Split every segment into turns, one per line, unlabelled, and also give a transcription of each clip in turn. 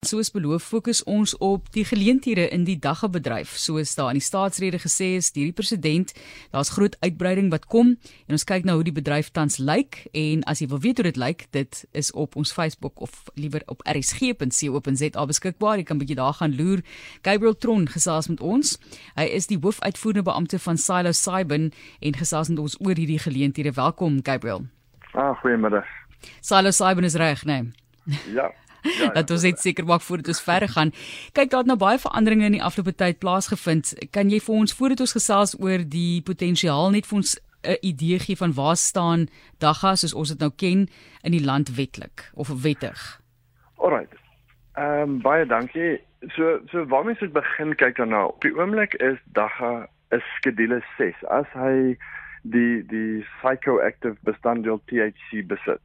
Soos beloof fokus ons op die geleenthede in die daggebedryf. Soos daar in die staatsrede gesê is deur die president, daar's groot uitbreiding wat kom en ons kyk nou hoe die bedryf tans lyk en as jy wil weet hoe dit lyk, dit is op ons Facebook of liewer op rsg.co.za beskikbaar. Jy kan bietjie daar gaan loer. Gabriel Tron gesels met ons. Hy is die hoofuitvoerende beampte van Silo Cybin en gesels met ons oor hierdie geleenthede. Welkom Gabriel.
Ah, goeiemiddag.
Silo Cybin is reg, nee.
Ja.
Ja, dat ons net seker maak voordat ons verder gaan. Kyk, daar het nou baie veranderinge in die afgelope tyd plaasgevind. Kan jy vir ons voordat ons gesels oor die potensiaal net vir ons 'n idee gee van waar staan Dagga soos ons dit nou ken in die land wetlik of wettig?
Alrite. Ehm um, baie dankie. So so waarmee sou ek begin kyk dan nou? Op die oomblik is Dagga 'n skedule 6 as hy die die psychoactive bestanddeel THC besit.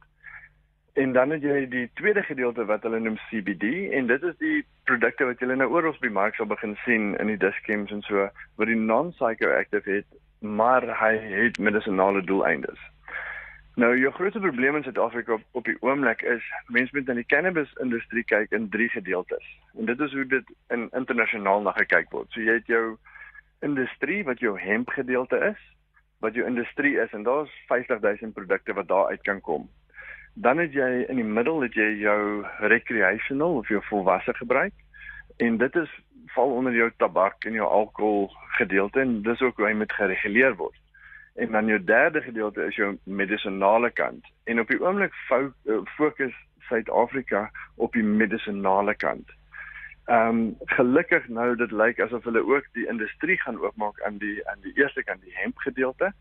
En dan het jy die tweede gedeelte wat hulle noem CBD en dit is die produkte wat jy nou oral op die mark sal begin sien in die dischems en so wat die non-psychoactive het, maar hy het medisonale doeleindes. Nou jou grootste probleem in Suid-Afrika op, op die oomblik is mense moet in die cannabis industrie kyk in drie gedeeltes. En dit is hoe dit in internasionaal na gekyk word. So jy het jou industrie wat jou hemp gedeelte is, wat jou industrie is en daar's 50000 produkte wat daar uit kan kom dan het jy in die middel het jy jou recreational of jou volwasse gebruik en dit is val onder jou tabak en jou alkohol gedeelte en dis ook hoe hy moet gereguleer word. En dan jou derde gedeelte is jou medisinale kant. En op die oomblik eh, fokus Suid-Afrika op die medisinale kant. Ehm um, gelukkig nou dit lyk asof hulle ook die industrie gaan oopmaak aan die aan die eerste kant die hemp gedeelte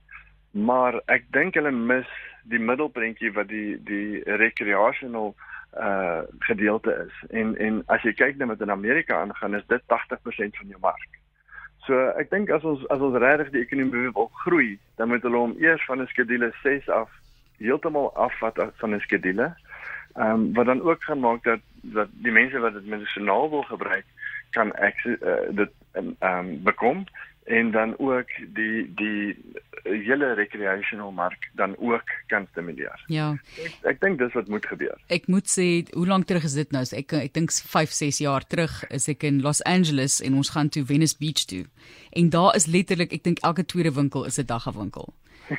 maar ek dink hulle mis die middelpuntjie wat die die recreational uh gedeelte is en en as jy kyk net met in Amerika aangaan is dit 80% van jou mark. So ek dink as ons as ons regtig die ekonomie wil groei, dan moet hulle hom eers van 'n skedule 6 af heeltemal afvat van 'n skedule. Ehm um, wat dan ook gaan maak dat dat die mense wat dit medisinaal wil gebruik kan ek uh, dit ehm um, bekom en dan ook die die hele recreational mark dan ook kan stimuleer.
Ja.
Ek, ek dink dis wat moet gebeur.
Ek moet sê hoe lank terug is dit nou? Ek ek dink 5, 6 jaar terug is ek in Los Angeles en ons gaan toe Venice Beach toe. En daar is letterlik ek dink elke tweede winkel is 'n daggewinkel.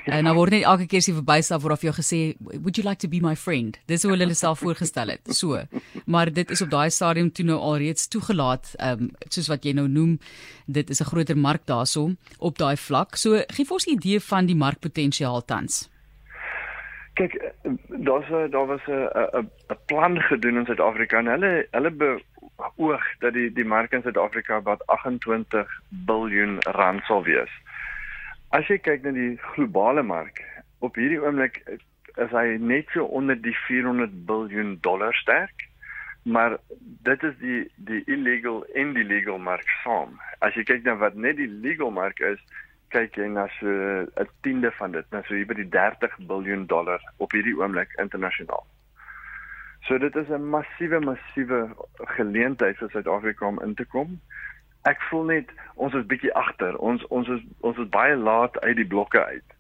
En dan word net elke keer as jy verbystap word of jy gesê would you like to be my friend. Dis hoe hulle self voorgestel het. So. Maar dit is op daai stadium toe nou alreeds toegelaat, ehm um, soos wat jy nou noem, dit is 'n groter mark daarso op daai vlak. So gee ons 'n idee van die markpotensiaal tans.
Kyk, daar's daar was 'n 'n plan gedoen in Suid-Afrika en hulle hulle beoog dat die die mark in Suid-Afrika wat 28 miljard rand sal wees. As jy kyk na die globale mark, op hierdie oomblik is hy net so onder die 400 miljard dollar sterk. Maar dit is die die illegal en die legal mark saam. As jy kyk na wat net die legal mark is, kyk jy na so 'n tiende van dit, na so hier by die 30 miljard dollar op hierdie oomblik internasionaal. So dit is 'n massiewe massiewe geleentheid vir Suid-Afrika om in te kom ek voel net ons is bietjie agter. Ons ons is ons is baie laat uit die blokke uit.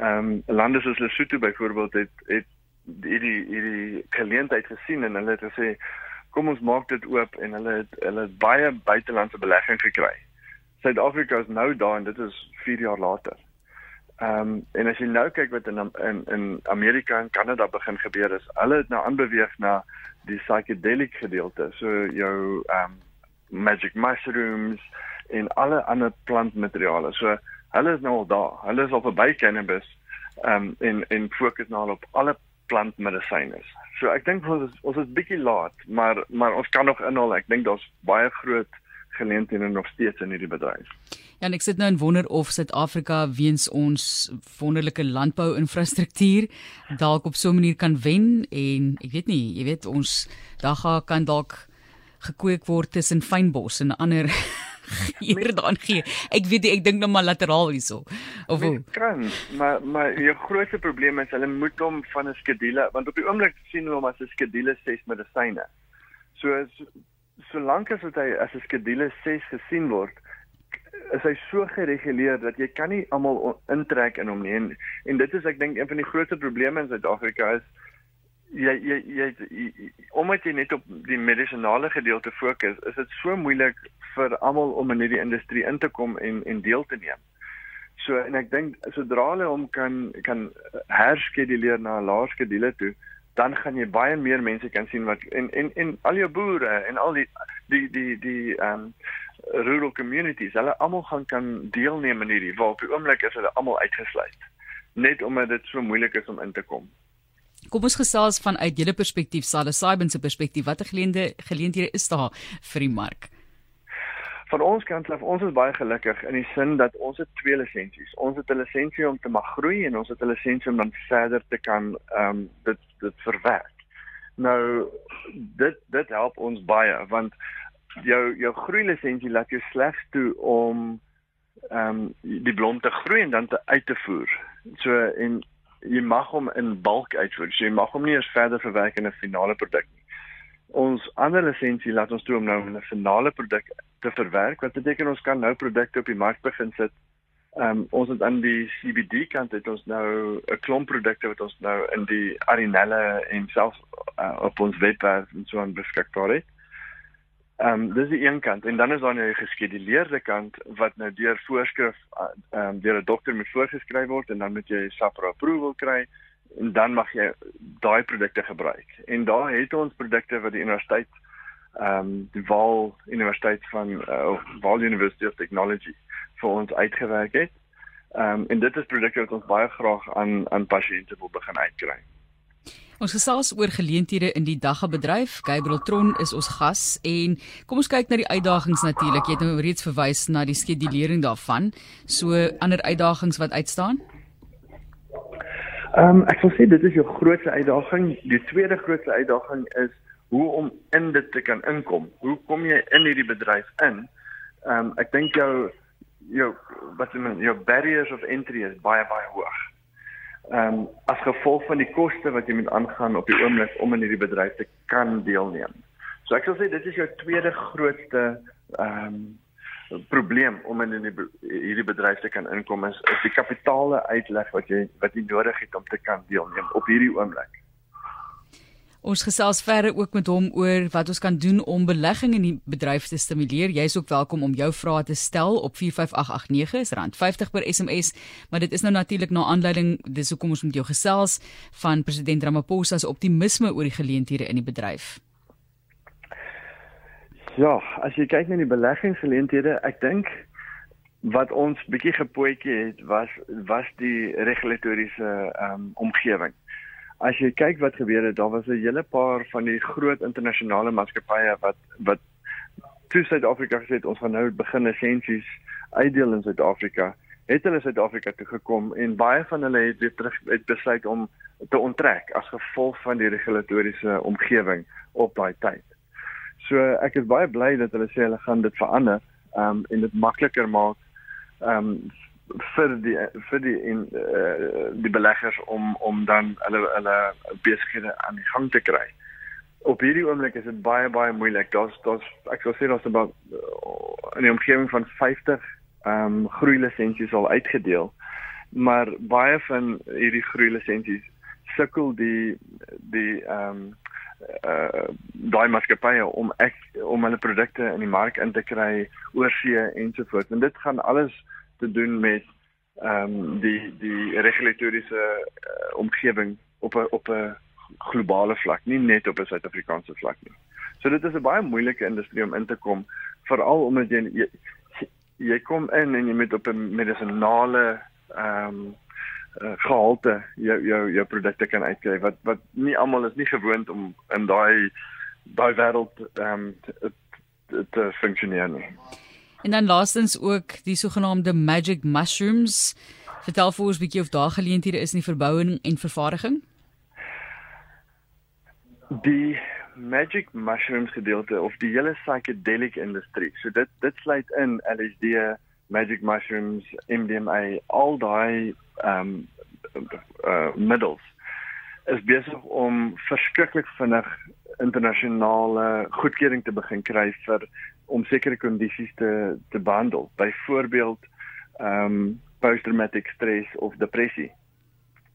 Ehm um, lande soos Lesotho byvoorbeeld het het hierdie hierdie geleentheid gesien en hulle het gesê kom ons maak dit oop en hulle het hulle het baie buitelandse belegging gekry. Suid-Afrika is nou daar en dit is 4 jaar later. Ehm um, en as jy nou kyk wat in in in Amerika en Kanada begin gebeur is, hulle het nou aanbeweeg na die psychedelic gedeelte. So jou ehm um, magic mushrooms en alle ander plantmateriale. So hulle is nou al daar. Hulle is al verby cannabis um en en fokus nou op alle plantmedisyne. So ek dink ons is, ons is bietjie laat, maar maar ons kan nog inhaal. Ek dink daar's baie groot geleenthede nog steeds in hierdie bedryf.
Ja, ek sit nou en wonder of Suid-Afrika weens ons wonderlike landbou-infrastruktuur dalk op so 'n manier kan wen en ek weet nie, jy weet ons dagga kan dalk gekweek word tussen fynbos en ander hier dan gee. Ek weet ek dink nou maar lateraal hierso.
Of hoe? Kan, maar maar jou grootste probleem is hulle moet hom van 'n skedule want op die oomblik sien hulle hom as 'n skedule 6 medisyne. So solank as dit as 'n skedule 6 gesien word is hy so gereguleer dat jy kan nie almal intrek in hom nie en, en dit is ek dink een van die grootste probleme in Suid-Afrika is jy jy jy, jy omdat jy net op die medisinale gedeelte fokus, is dit so moeilik vir almal om in hierdie industrie in te kom en en deel te neem. So en ek dink sodra hulle hom kan kan herskeduleer na 'n laer skedule toe, dan gaan jy baie meer mense kan sien wat en en en al jou boere en al die die die die ehm um, rural communities, hulle almal gaan kan deelneem in hierdie waar op die oomblik is hulle almal uitgesluit net omdat dit so moeilik is om in te kom.
Kom ons gesels vanuit julle perspektief, Sale Saiben se perspektief. Watter geleende geleenthede is daar vir die mark?
Van ons kant af, ons is baie gelukkig in die sin dat ons het twee lisensies. Ons het 'n lisensie om te mag groei en ons het 'n lisensie om dan verder te kan ehm um, dit dit verwerk. Nou dit dit help ons baie want jou jou groei lisensie laat jou slegs toe om ehm um, die blom te groei en dan te uit te voer. So en jy mag hom in bulk uitvoer. So jy mag hom nie eens verder verwerk in 'n finale produk nie. Ons ander lisensie laat ons toe om nou 'n finale produk te verwerk. Wat beteken ons kan nou produkte op die mark begin sit. Ehm um, ons het aan die CBD kant het ons nou 'n klomp produkte wat ons nou in die Arinelle en self uh, op ons webwerf en so aan beskikbaar het. Ehm um, dis die een kant en dan is daar nou 'n geskeduleerde kant wat nou deur voorskrif ehm um, deur 'n dokter moet voorgeskryf word en dan moet jy SAPRA approval kry en dan mag jy daai produkte gebruik. En daar het ons produkte wat die universiteit ehm um, die Vaal Universiteit van uh, Vaal University of Technology vir ons uitgewerk het. Ehm um, en dit is produkte wat ons baie graag aan aan pasiënte wil begin uitkry.
Ons gesels oor geleenthede in die dagabedryf. Gabriel Tron is ons gas en kom ons kyk na die uitdagings natuurlik. Jy het nou reeds verwys na die skedulering daarvan. So ander uitdagings wat uitstaan?
Ehm um, ek wil sê dit is jou grootste uitdaging. Die tweede grootste uitdaging is hoe om in dit te kan inkom. Hoe kom jy in hierdie bedryf in? Ehm um, ek dink jou jou wat jy men jou barriers of entry is baie baie hoog ehm um, as gevolg van die koste wat jy moet aangaan op die oomblik om in hierdie bedryf te kan deelneem. So ek sal sê dit is jou tweede grootste ehm um, probleem om in die, hierdie bedryf te kan inkom is, is die kapitaale uitleg wat jy wat jy nodig het om te kan deelneem op hierdie oomblik.
Ons gesels verder ook met hom oor wat ons kan doen om belegging in die bedryf te stimuleer. Jy is ook welkom om jou vrae te stel op 45889 is rand 50 per SMS, maar dit is nou natuurlik na aanleiding dis hoekom ons met jou gesels van president Ramaphosa se optimisme oor die geleenthede in die bedryf.
Ja, as jy kyk na die beleggingsgeleenthede, ek dink wat ons bietjie gepootjie het was was die regulatoriese um, omgewing as jy kyk wat gebeur het, daar was 'n hele paar van die groot internasionale maatskappye wat wat toe Suid-Afrika gesê het ons gaan nou begin lisensies uitdeel in Suid-Afrika. Het hulle Suid-Afrika toe gekom en baie van hulle het weer terug het besluit om te onttrek as gevolg van die regulatoriese omgewing op daai tyd. So ek is baie bly dat hulle sê hulle gaan dit verander um, en dit makliker maak um vir die vir die in uh, die beleggers om om dan hulle hulle besighede aan die gang te kry. Op hierdie oomblik is dit baie baie moeilik. Daar's daar's ek sou sê daar's about uh, in die omgewing van 50 ehm um, groei lisensies al uitgedeel. Maar baie van hierdie groei lisensies sukkel die die ehm um, uh daai maatskappye om ek om hulle produkte in die mark in te kry oorsee ensovoorts. En dit gaan alles te doen met ehm um, die die regulatoriese uh, omgewing op 'n op 'n globale vlak, nie net op 'n Suid-Afrikaanse vlak nie. So dit is 'n baie moeilike industrie om in te kom, veral omdat jy jy, jy kom in en jy moet op 'n medisinale ehm um, uh, gehalte jou jou jou produkte kan uitkry wat wat nie almal is nie gewoond om in daai daai wêreld ehm um, te, te, te funksioneer nie.
En dan laastens ook die sogenaamde magic mushrooms. Vertel vir ons 'n bietjie of daar geleenthede is in die verbouing en vervaardiging.
Die magic mushrooms gedeelte of die hele psychedelic industrie. So dit dit sluit in LSD, magic mushrooms, MDMA, al daai ehm um, uh middels is besig om verskriklik vinnig internasionale goedkeuring te begin kry vir om sekere kondisies te te behandel. Byvoorbeeld ehm um, posttraumatic stress of depressie.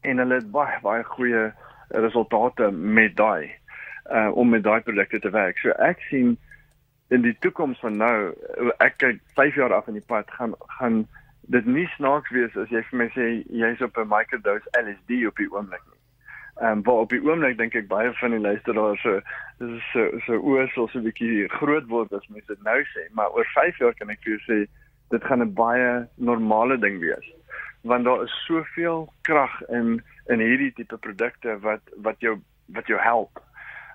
En hulle het baie baie goeie resultate met daai uh om met daai produkte te werk. So ek sien in die toekoms van nou ek kyk 5 jaar af in die pad gaan gaan dit nie snaaks wees as jy vir my sê jy's op 'n microdose LSD op die oomblik nie. Ehm um, waar op die oomblik dink ek baie van die luisteraars so so so oor so 'n bietjie groot word as mense dit nou sê, maar oor 5 jaar kan ek vir jou sê dit gaan 'n baie normale ding wees. Want daar is soveel krag in in hierdie tipe produkte wat wat jou wat jou help.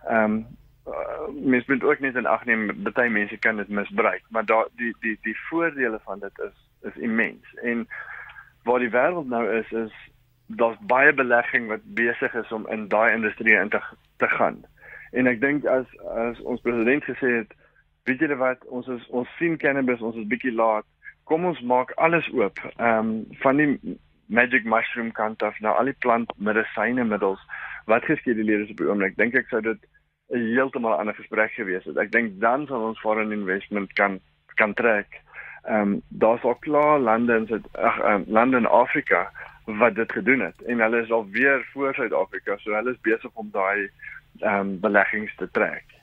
Ehm um, uh, mens moet ook net in ag neem baie mense kan dit misbruik, maar daar die die die voordele van dit is is immens. En waar die wêreld nou is is daar's baie belegging wat besig is om in daai industrie in te te gaan. En ek dink as as ons president gesê het, weet julle wat, ons is ons sien cannabis, ons is bietjie laat. Kom ons maak alles oop. Ehm um, van die magic mushroom kant af na al die plant medisyne middels wat geskeduleer is op die oomblik. Dink ek sou dit 'n heeltemal ander gesprek gewees het. Ek dink dan sal ons foreign investment kan kan trek. Ehm um, daar's al klaar lande in Suid ag um, lande in Afrika wat dit gedoen het en hulle is al weer voor Suid-Afrika, so hulle is besig om daai ehm um, beleggings te trek.